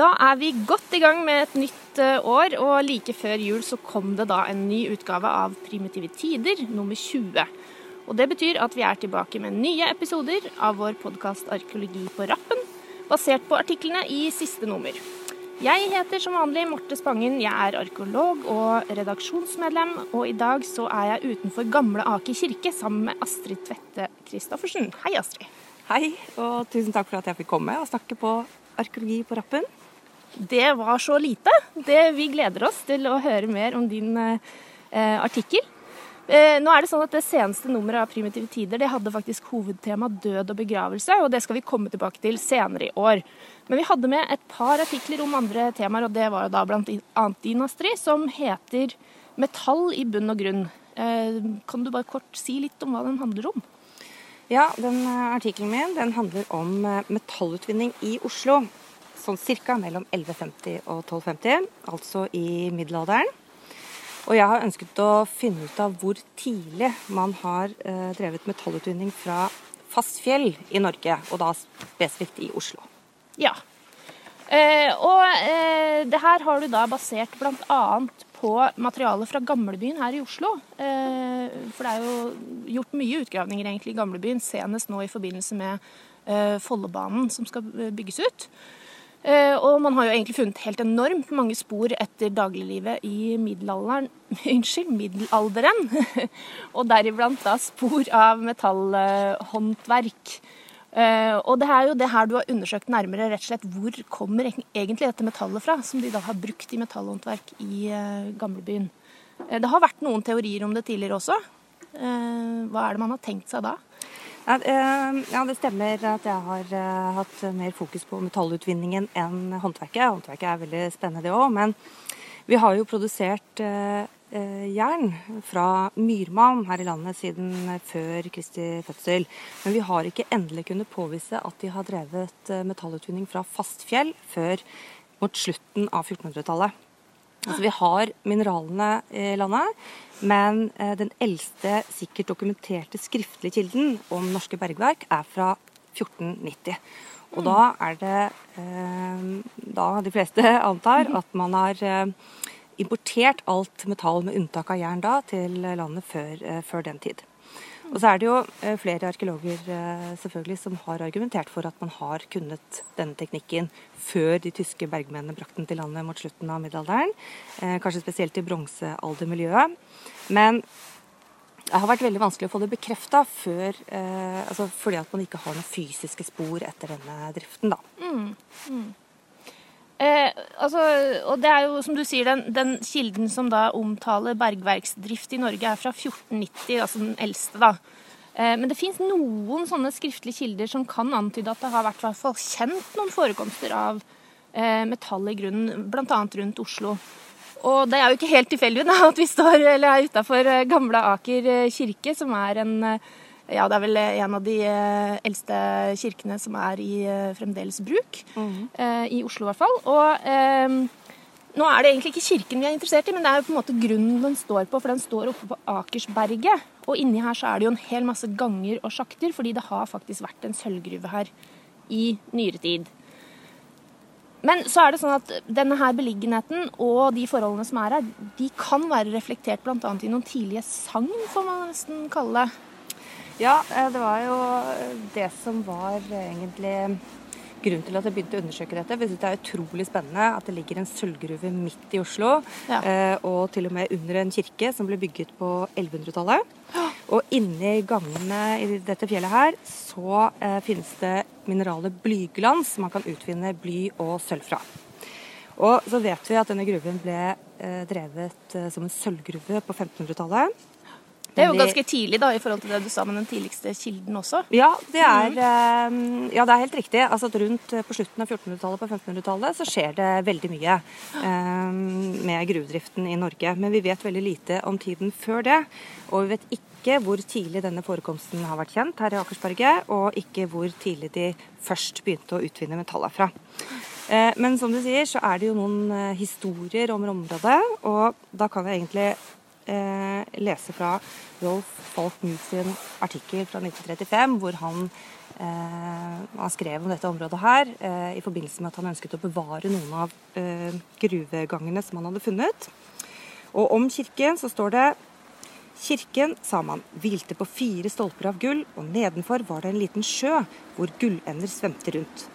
Da er vi godt i gang med et nytt eh, år, og like før jul så kom det da en ny utgave av Primitive tider, nummer 20. Og Det betyr at vi er tilbake med nye episoder av vår podkast Arkeologi på rappen, basert på artiklene i siste nummer. Jeg heter som vanlig Marte Spangen, jeg er arkeolog og redaksjonsmedlem, og i dag så er jeg utenfor Gamle Aker kirke sammen med Astrid Tvette Christoffersen. Hei, Astrid. Hei, og tusen takk for at jeg fikk komme og snakke på arkeologi på rappen. Det var så lite. Det, vi gleder oss til å høre mer om din eh, artikkel. Eh, nå er Det sånn at det seneste nummeret av Primitive tider det hadde faktisk hovedtema død og begravelse, og det skal vi komme tilbake til senere i år. Men vi hadde med et par artikler om andre temaer, og det var da annet din, Astrid, som heter 'Metall i bunn og grunn'. Eh, kan du bare kort si litt om hva den handler om? Ja, den eh, artikkelen min den handler om metallutvinning i Oslo. Sånn ca. mellom 1150 og 1250, altså i middelalderen. Og jeg har ønsket å finne ut av hvor tidlig man har eh, drevet metallutvinning fra fast fjell i Norge, og da spesifikt i Oslo. Ja. Eh, og eh, det her har du da basert bl.a. på materiale fra gamlebyen her i Oslo. Eh, for det er jo gjort mye utgravninger egentlig i gamlebyen, senest nå i forbindelse med eh, Follobanen som skal eh, bygges ut. Eh, og man har jo egentlig funnet helt enormt mange spor etter dagliglivet i middelalderen Unnskyld, middelalderen. og deriblant da spor av metallhåndverk. Eh, og det er jo det her du har undersøkt nærmere, rett og slett hvor kommer egentlig dette metallet fra, som de da har brukt i metallhåndverk i eh, gamlebyen. Det har vært noen teorier om det tidligere også. Hva er det man har tenkt seg da? Eh, ja, det stemmer at jeg har eh, hatt mer fokus på metallutvinningen enn håndverket. Håndverket er veldig spennende, det òg. Men vi har jo produsert eh, jern fra myrmalm her i landet siden før Kristi fødsel. Men vi har ikke endelig kunnet påvise at de har drevet metallutvinning fra fastfjell før mot slutten av 1400-tallet. Altså, vi har mineralene i landet, men eh, den eldste sikkert dokumenterte skriftlige kilden om norske bergverk er fra 1490. Og da er det eh, da de fleste antar at man har eh, importert alt metall med unntak av jern da til landet før, før den tid. Og så er det jo eh, flere arkeologer eh, selvfølgelig som har argumentert for at man har kunnet denne teknikken før de tyske bergmennene brakte den til landet mot slutten av middelalderen. Eh, kanskje spesielt i bronsealdermiljøet. Men det har vært veldig vanskelig å få det bekrefta før altså Fordi at man ikke har noen fysiske spor etter denne driften, da. Mm, mm. Eh, altså, og det er jo, som du sier, den, den, kilden som da omtaler bergverksdrift i Norge, er fra 1490, altså den eldste, da. Eh, men det fins noen sånne skriftlige kilder som kan antyde at det har vært hvert fall kjent noen forekomster av eh, metall i grunnen, bl.a. rundt Oslo. Og det er jo ikke helt tilfeldig at vi står eller er utafor eh, Gamle Aker eh, kirke, som er en eh, ja, det er vel en av de eh, eldste kirkene som er i eh, fremdeles bruk. Mm. I Oslo i hvert fall. Og eh, nå er det egentlig ikke kirken vi er interessert i, men det er jo på en måte grunnen den står på. For den står oppe på Akersberget. Og inni her så er det jo en hel masse ganger og sjakter, fordi det har faktisk vært en sølvgruve her i nyere tid. Men så er det sånn at denne her beliggenheten og de forholdene som er her, de kan være reflektert bl.a. i noen tidlige sagn, får man nesten kalle det. Ja, eh, det var jo det som var egentlig grunnen til at jeg begynte å undersøke dette. Jeg synes Det er utrolig spennende at det ligger en sølvgruve midt i Oslo. Ja. Eh, og til og med under en kirke som ble bygget på 1100-tallet. Og inni gangene i dette fjellet her så eh, finnes det mineralet blyglans som man kan utvinne bly og sølv fra. Og så vet vi at denne gruven ble drevet som en sølvgruve på 1500-tallet. Det er jo ganske tidlig da, i forhold til det du sa med den tidligste kilden også. Ja, det er, mm. ja, det er helt riktig. Altså at rundt eh, På slutten av 1400-tallet på 1500-tallet så skjer det veldig mye um, med gruvedriften i Norge. Men vi vet veldig lite om tiden før det. Og vi vet ikke hvor tidlig denne forekomsten har vært kjent her i Akersberget, og ikke hvor tidlig de først begynte å utvinne metallet fra. Men som du sier, så er det jo noen historier om området, og da kan vi egentlig eh, lese fra Rolf Falk sin artikkel fra 1935, hvor han, eh, han skrev om dette området her eh, i forbindelse med at han ønsket å bevare noen av eh, gruvegangene som han hadde funnet. Og om kirken så står det Kirken, sa man, hvilte på fire stolper av gull, og nedenfor var det en liten sjø hvor gullender svømte rundt.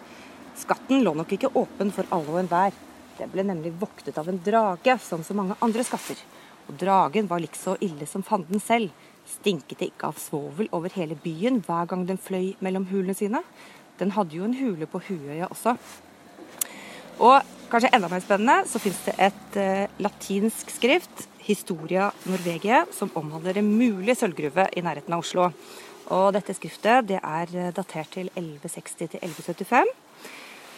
Skatten lå nok ikke åpen for alle og enhver. Den ble nemlig voktet av en drage, som så mange andre skatter. Og dragen var likså ille som fanden selv. Stinket det ikke av svovel over hele byen hver gang den fløy mellom hulene sine? Den hadde jo en hule på Huøya også. Og kanskje enda mer spennende, så fins det et eh, latinsk skrift, Historia Norvegia, som omhandler en mulig sølvgruve i nærheten av Oslo. Og dette skriftet det er eh, datert til 1160 til 1175.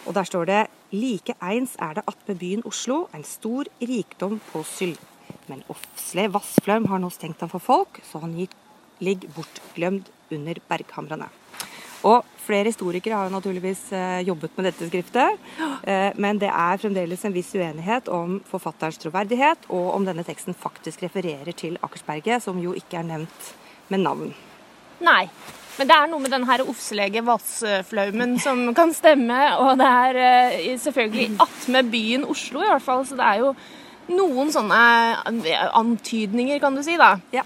Og der står det like eins er det attmed byen Oslo en stor rikdom på syld. Men Ofsle Vassflaum har nå stengt ham for folk, så han ligger bortglemt under berghamrene. Og flere historikere har jo naturligvis eh, jobbet med dette skriftet, eh, men det er fremdeles en viss uenighet om forfatterens troverdighet, og om denne teksten faktisk refererer til Akersberget, som jo ikke er nevnt med navn. Nei. Men det er noe med den her ofslege vassflaumen som kan stemme. Og det er eh, selvfølgelig attmed byen Oslo, i hvert fall. Så det er jo noen sånne eh, antydninger, kan du si, da. Ja.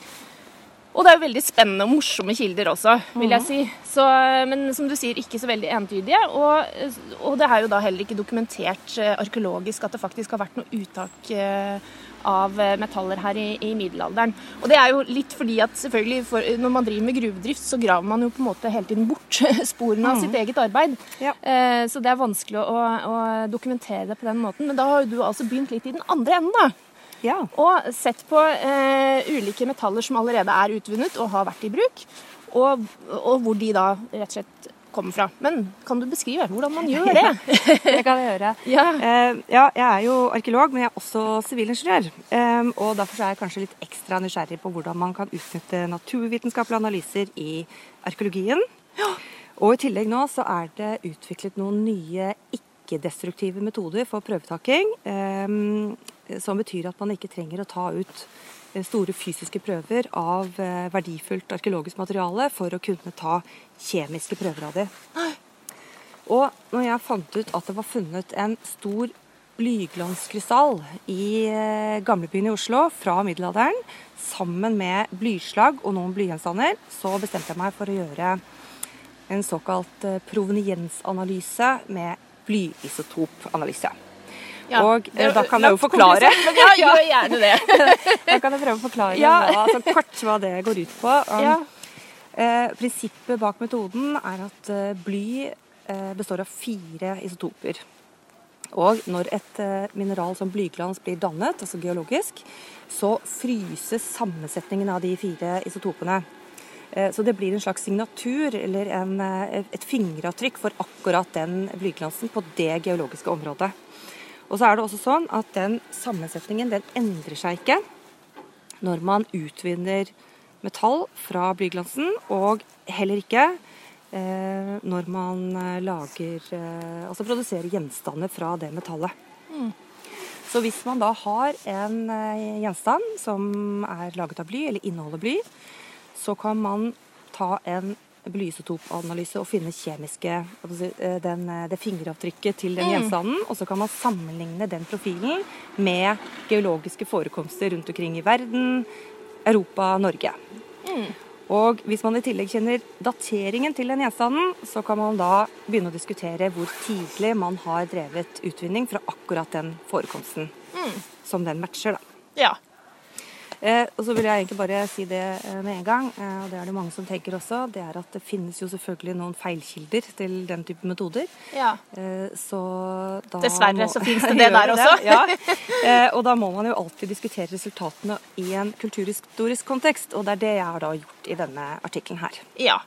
Og det er jo veldig spennende og morsomme kilder også, vil jeg mhm. si. Så, men som du sier, ikke så veldig entydige. Og, og, det er jo da heller ikke dokumentert eh, arkeologisk at det faktisk har vært noe uttak av eh, metaller her i, i, middelalderen. Og det er jo litt fordi at selvfølgelig for, når man driver med gruvedrift, så graver man jo på en måte hele tiden bort sporene av sitt eget arbeid. Ja. Eh, så det er vanskelig å, å, dokumentere det på den måten. Men da har jo du altså begynt litt i den andre enden, da. Ja. Og sett på eh, ulike metaller som allerede er utvunnet og har vært i bruk. Og, og hvor de da rett og slett kommer fra. Men kan du beskrive hvordan man gjør det? det kan jeg gjøre. Ja. Uh, ja. jeg er jo arkeolog, men jeg er også sivilingeniør. Um, og derfor er jeg kanskje litt ekstra nysgjerrig på hvordan man kan utnytte naturvitenskapelige analyser i arkeologien. Ja. Og i tillegg nå så er det utviklet noen nye ikke-destruktive metoder for prøvetaking. Um, som betyr at man ikke trenger å ta ut store fysiske prøver av eh, verdifullt arkeologisk materiale for å kunne ta kjemiske prøver av det. Og når jeg fant ut at det var funnet en stor blyglanskrystall i eh, gamlebyen i Oslo fra middelalderen, sammen med blyslag og noen blygjenstander, så bestemte jeg meg for å gjøre en såkalt eh, proveniensanalyse med blyisotopanalyse. Ja, og det, da kan jeg jo forklare. Ja, gjør gjerne det. da kan jeg prøve å forklare ja. hva, altså, kort hva det går ut på. Um, ja. eh, prinsippet bak metoden er at uh, bly eh, består av fire isotoper. Og når et eh, mineral som blyglans blir dannet, altså geologisk, så fryses sammensetningen av de fire isotopene. Eh, så det blir en slags signatur, eller en, eh, et fingeravtrykk for akkurat den blyglansen på det geologiske området. Og så er det også sånn at den sammensetningen den endrer seg ikke når man utvinner metall fra blyglansen, og heller ikke eh, når man eh, lager eh, Altså produserer gjenstander fra det metallet. Mm. Så hvis man da har en eh, gjenstand som er laget av bly, eller inneholder bly, så kan man ta en blyisotopanalyse og finne kjemiske eh, den, eh, det fingeravtrykket til den mm. gjenstanden. Og så kan man sammenligne den profilen med geologiske forekomster rundt omkring i verden, Europa, Norge. Mm. Og hvis man i tillegg kjenner dateringen til den gjenstanden, så kan man da begynne å diskutere hvor tidlig man har drevet utvinning fra akkurat den forekomsten mm. som den matcher. da. Ja. Eh, og så vil jeg egentlig bare si det eh, med en gang, eh, og det er det mange som tenker også, det er at det finnes jo selvfølgelig noen feilkilder til den type metoder. Ja. Eh, så da Dessverre så finnes det det der også. ja. Eh, og da må man jo alltid diskutere resultatene i en kulturhistorisk kontekst, og det er det jeg har da gjort i denne artikkelen her. Ja.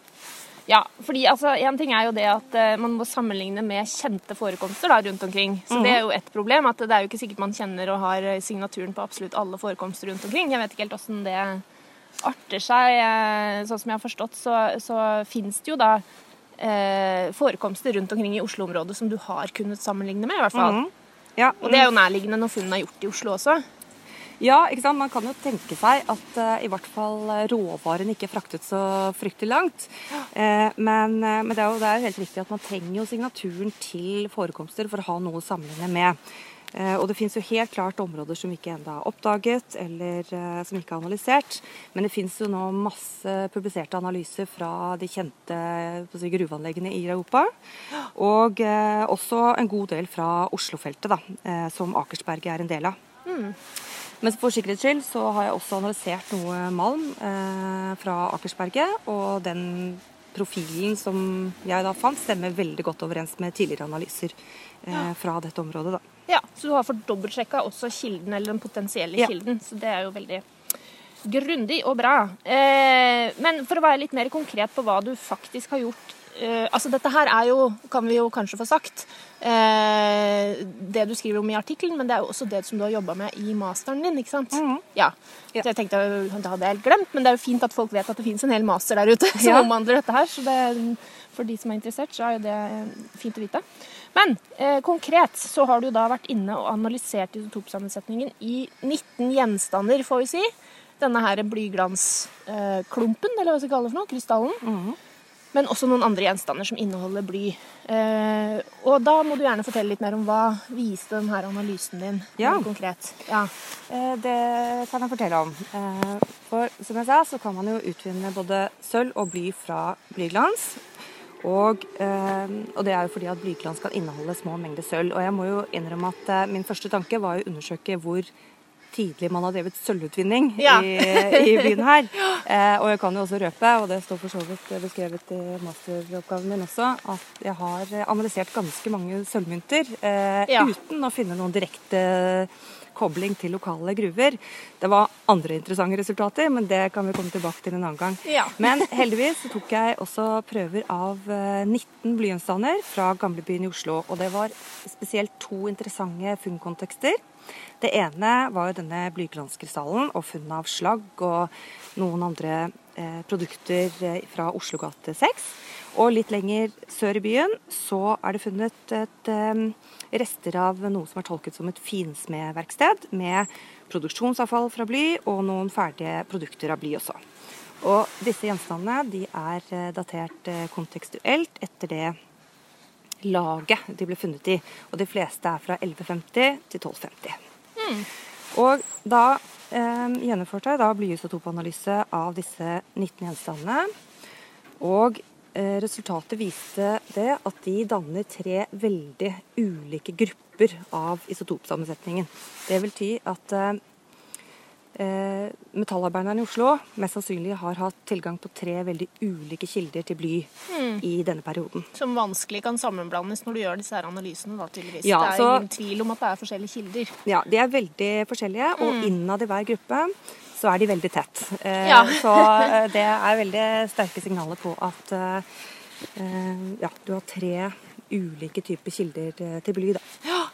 Ja, fordi altså, En ting er jo det at uh, man må sammenligne med kjente forekomster da, rundt omkring. Så mm Det er jo et problem. at Det er jo ikke sikkert man kjenner og har eh, signaturen på absolutt alle forekomster rundt omkring. Jeg vet ikke helt åssen det arter seg. Uh, sånn som jeg har forstått, så, så finnes det jo da uh, forekomster rundt omkring i Oslo-området som du har kunnet sammenligne med, i hvert fall. Mm ja, og det er jo nærliggende når funnene er gjort i Oslo også. Ja, ikke sant? man kan jo tenke seg at uh, i hvert fall råvaren ikke er fraktet så fryktelig langt. Uh, men, uh, men, det er jo det er helt riktig at man trenger jo signaturen til forekomster for å ha noe å sammenligne med. Og det finnes jo helt klart områder som ikke ennå er oppdaget, eller som ikke er analysert. Men det finnes jo nå masse publiserte analyser fra de kjente si, gruveanleggene i Europa. Og også en god del fra Oslofeltet, da, som Akersberget er en del av. Mm. Men for sikkerhets skyld så har jeg også analysert noe malm eh, fra Akersberget. Og den profilen som jeg da fant, stemmer veldig godt overens med tidligere analyser eh, fra dette området. da. Ja, Så du har fått dobbeltsjekka også kilden, eller den potensielle ja. kilden. Så det er jo veldig grundig og bra. Eh, men for å være litt mer konkret på hva du faktisk har gjort Uh, altså Dette her er jo, kan vi jo kanskje få sagt, uh, det du skriver om i artikkelen, men det er jo også det som du har jobba med i masteren din. ikke sant? Mm. Ja. ja. Så jeg tenkte, Det hadde jeg helt glemt, men det er jo fint at folk vet at det finnes en hel master der ute som ja. omhandler dette her. Så det, for de som er interessert, så er jo det fint å vite. Men uh, konkret så har du da vært inne og analysert isotopsammensetningen i 19 gjenstander, får vi si. Denne her blyglansklumpen, eller hva skal vi kalle det for noe, krystallen. Mm men også noen andre gjenstander som inneholder bly. Eh, og da må du gjerne fortelle litt mer om hva viste denne analysen din ja. konkret. Ja. Eh, det kan jeg fortelle om. Eh, for som jeg sa, så kan man jo utvinne både sølv og bly fra blyglans. Og, eh, og, det er jo fordi at blyglans kan inneholde små mengder sølv. Og jeg må jo innrømme at eh, min første tanke var å undersøke hvor tidlig man har drevet sølvutvinning ja. i, i, byen her. Eh, og jeg kan jo også røpe, og det står for så vidt beskrevet i masteroppgaven min også, at jeg har analysert ganske mange sølvmynter eh, ja. uten å finne noen direkte kobling til lokale gruver. Det var andre interessante resultater, men det kan vi komme tilbake til en annen gang. Ja. Men heldigvis så tok jeg også prøver av 19 eh, blygjenstander fra gamlebyen i Oslo. Og det var spesielt to interessante funnkontekster. Det ene var jo denne blyglanskrystallen og funnet av slagg og noen andre eh, produkter eh, fra Oslogate 6. Og litt lenger sør i byen så er det funnet et, eh, rester av noe som er tolket som et finsmedverksted, med produksjonsavfall fra bly og noen ferdige produkter av bly også. Og disse gjenstandene de er eh, datert eh, kontekstuelt etter det laget de ble funnet i. Og de fleste er fra 1150 til 1250. Og da eh, gjennomførte jeg da blyisotopanalyse av disse 19 gjenstandene. Og eh, resultatet viste det at de danner tre veldig ulike grupper av isotopsammensetningen. Det vil si at eh, metallarbeiderne i Oslo mest sannsynlig har hatt tilgang på tre veldig ulike kilder til bly mm. i denne perioden. Som vanskelig kan sammenblandes når du gjør disse her analysene, da, tydeligvis. Ja, det er så, ingen tvil om at det er forskjellige kilder. Ja, de er veldig forskjellige, og mm. innad i hver gruppe så er de veldig tett. Eh, ja. så eh, det er veldig sterke signaler på at eh, eh ja, du har tre ulike typer kilder eh, til bly. Da. Ja.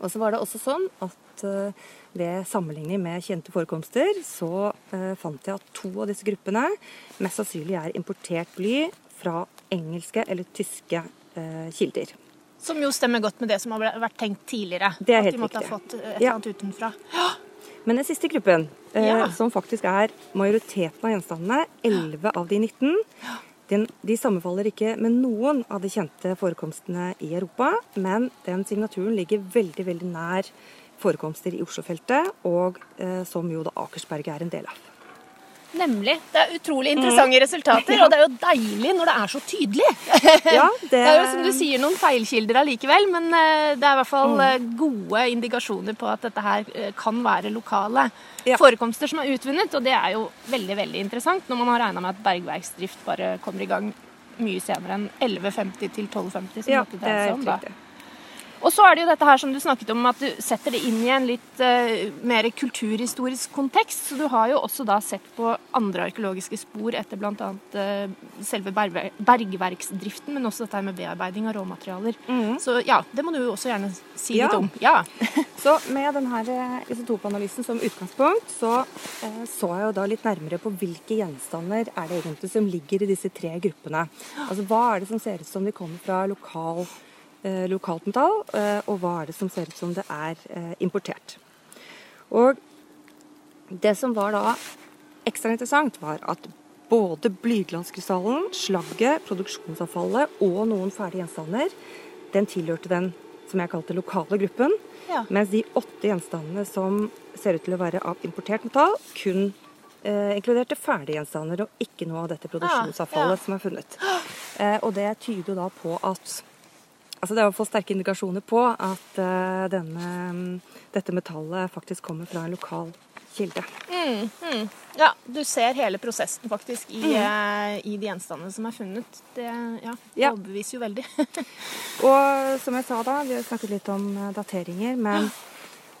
Og så var det også sånn at eh, ved sammenligning med kjente forekomster, så eh, fant jeg at to av disse gruppene mest sannsynlig er importert bly fra engelske eller tyske eh, kilder. Som jo stemmer godt med det som har vært tenkt tidligere. Det er helt riktig. At de måtte riktig. ha fått et eller annet ja. utenfra. Ja. Men den siste gruppen, ja. som faktisk er majoriteten av gjenstandene, 11 av de 19, den, de sammenfaller ikke med noen av de kjente forekomstene i Europa, men den signaturen ligger veldig, veldig nær forekomster i Oslofeltet, og eh, som jo da Akersberget er en del av. Nemlig. Det er utrolig interessante mm. resultater, og det er jo deilig når det er så tydelig. Ja, det... det... er jo som du sier noen feilkilder allikevel, men eh, det er i hvert fall mm. Eh, gode indikasjoner på at dette her eh, kan være lokale ja. forekomster som er utvunnet, og det er jo veldig, veldig interessant når man har regna med at bergverksdrift bare kommer i gang mye senere enn 1150 til 1250, som ja, det er helt riktig. Og så er det jo dette her som du snakket om, at du setter det inn i en litt uh, mer kulturhistorisk kontekst. Så du har jo også da sett på andre arkeologiske spor etter bl.a. Uh, eh, selve bergverksdriften, men også dette her med bearbeiding av råmaterialer. Mm. Så ja, det må du jo også gjerne si ja. litt om. Ja. så med denne eh, isotopanalysen som utgangspunkt, så uh, så jeg jo da litt nærmere på hvilke gjenstander er det egentlig som ligger i disse tre gruppene. Altså hva er det som ser ut som de kommer fra lokal lokalt metall, eh, og hva er det som ser ut som det er eh, importert. Og Det som var da ekstra interessant, var at både blyglanskrystallen, slagget, produksjonsavfallet og noen ferdige gjenstander, den tilhørte den som jeg kalte lokale gruppen. Ja. Mens de åtte gjenstandene som ser ut til å være av importert metall, kun eh, inkluderte ferdige gjenstander og ikke noe av dette produksjonsavfallet Ja, ja. som er funnet. Eh, og det tyder jo da på at Altså Det er i hvert fall sterke indikasjoner på at eh, denne, mm, dette metallet faktisk kommer fra en lokal kilde. Mm, mm. Ja, du ser hele prosessen faktisk i, eh, i de gjenstandene som er funnet. Det ja, Ja. overbeviser jo veldig. Og som jeg sa da, vi har snakket litt om eh, dateringer, men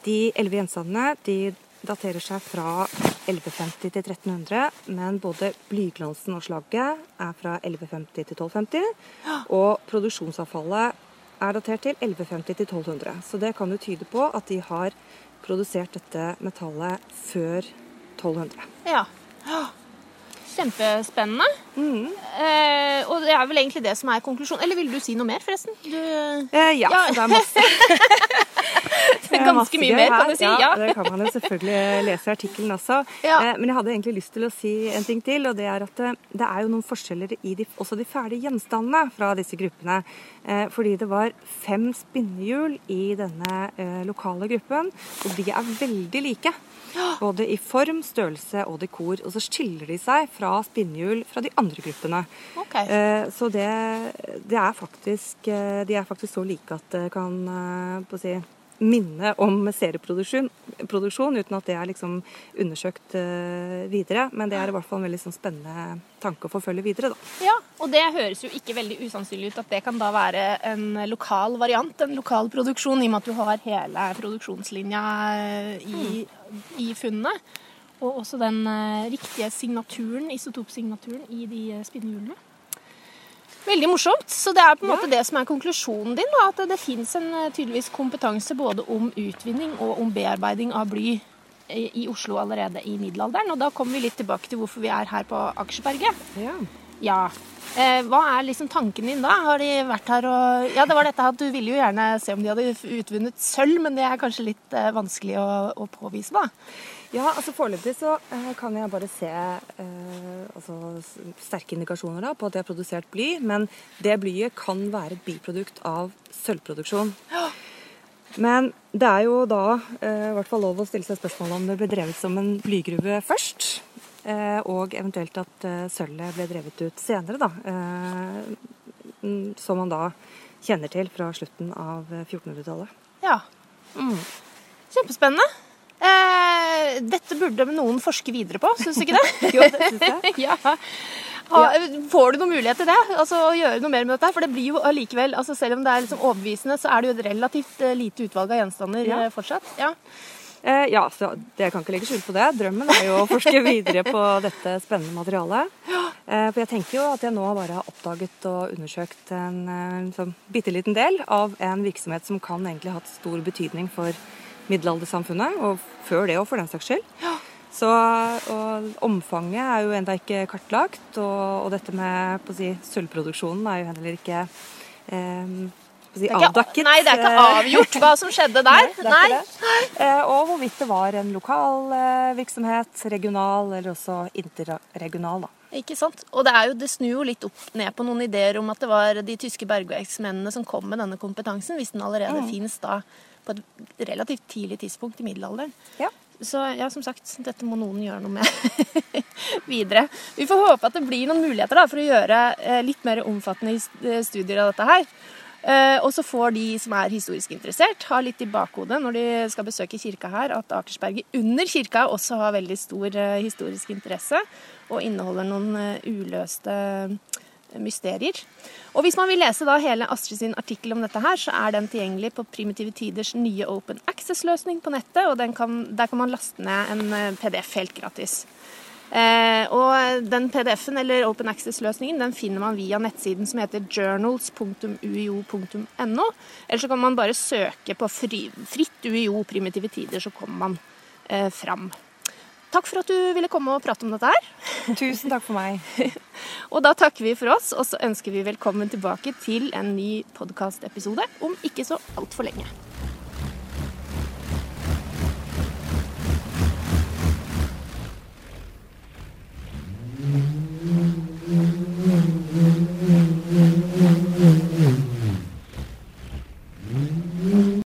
de elleve gjenstandene de daterer seg fra 1150 til 1300, men både blyglansen og slagget er fra 1150 til 1250, og produksjonsavfallet er datert til 1150 1200. Så det kan jo tyde på at de har produsert dette metallet før 1200. Ja. Kjempespennende. Mm. Eh, og det er vel egentlig det som er konklusjonen. Eller vil du si noe mer, forresten? Du, Eh, ja, Ja. det er masse ganske mye mer, kan du si. Ja, det kan man jo selvfølgelig lese i artikkelen også. Ja. Eh, Men jeg hadde egentlig lyst til å si en ting til, og det er at det, det er jo noen forskjeller i de, også de ferdige gjenstandene fra disse gruppene. Eh, Fordi det var fem spinnehjul i denne eh, lokale gruppen, og de er veldig like. Både i form, størrelse og dekor. Og så skiller de seg fra spinnehjul fra de andre gruppene. Ok. Eh, Så det, det er faktisk, eh, de er faktisk så like at det kan eh, på å si, minne om serieproduksjon, produksjon, uten at det er liksom undersøkt eh, videre. Men det er i hvert fall en veldig sånn spennende tanke å forfølge videre. Da. Ja, og det høres jo ikke veldig usannsynlig ut at det kan da være en lokal variant, en lokal produksjon, i og med at du har hele produksjonslinja eh, i, i funnene. Og også den eh, riktige signaturen, isotopsignaturen, i de eh, spinnehjulene. Veldig morsomt. Så det er på en måte det som er konklusjonen din. Da, at det fins en eh, tydeligvis kompetanse både om utvinning og om bearbeiding av bly i i Oslo allerede i middelalderen. Og da kommer vi litt tilbake til hvorfor vi er her på Akersberget. Ja. Ja. Eh, hva er liksom tanken din da? Har de vært her og Ja, det var dette at du ville jo gjerne se om de hadde utvunnet sølv, men det er kanskje litt eh, vanskelig å, å påvise, da. Ja, altså Foreløpig så eh, kan jeg bare se eh, altså, sterke indikasjoner da, på at de har produsert bly. Men det blyet kan være et biprodukt av sølvproduksjon. Men det er jo da eh, i hvert fall lov å stille seg spørsmål om det ble drevet som en blygruve først. Eh, og eventuelt at eh, sølvet ble drevet ut senere, da. Eh, mm, som man da kjenner til fra slutten av eh, 1400-tallet. Ja. Mm. Kjempespennende. Eh, dette burde noen forske videre på, syns du ikke det? Jo, det synes jeg. ja. Ha, får du noen mulighet til det? Altså å gjøre noe mer med dette? For det blir jo allikevel, altså selv om det er liksom overbevisende, så er det jo et relativt eh, lite utvalg av gjenstander Ja. eh, fortsatt. Ja. Eh, ja, så det jeg kan ikke legge skjul på det. Drømmen er jo å forske videre på dette spennende materialet. Eh, for jeg tenker jo at jeg nå bare har oppdaget og undersøkt en en sånn bitte liten del av en virksomhet som kan egentlig ha hatt stor betydning for middelaldersamfunnet, og før det òg, for den saks skyld. Så og Omfanget er jo ennå ikke kartlagt, og, og dette med på å si, sølvproduksjonen er jo heller ikke eh, si, ikke, nei, det er ikke eh, avgjort hva som skjedde der. Nei, nei. ikke. Eh, Og hvorvidt det var en lokal eh, virksomhet, regional eller også interregional. da. Ikke sant? Og det, er jo, det snur jo litt opp ned på noen ideer om at det var de tyske bergverksmennene som kom med denne kompetansen, hvis den allerede finnes da på et relativt tidlig tidspunkt i middelalderen. Ja. Så ja, som sagt, dette må noen gjøre noe med videre. Vi får håpe at det blir noen muligheter da, for å gjøre eh, litt mer omfattende eh, studier av dette her. Eh, og så får de som er historisk interessert, ha litt i bakhodet når de skal besøke kirka her, at Akersberget under kirka også har veldig stor historisk interesse og inneholder noen uløste mysterier. Og hvis man vil lese da hele Astrid sin artikkel om dette her, så er den tilgjengelig på Primitive Tiders nye Open Access-løsning på nettet, og kan, der kan man laste ned en eh, PDF helt gratis. Eh, og den PDF-en eller Open Access-løsningen den finner man via nettsiden som heter journals.uio.no. Eller så kan man bare søke på fri, fritt UiO primitive tider, så kommer man eh, fram. Takk for at du ville komme og prate om dette her. Tusen takk for meg. og da takker vi for oss, og så ønsker vi velkommen tilbake til en ny podkastepisode om ikke så altfor lenge. Mm-hmm.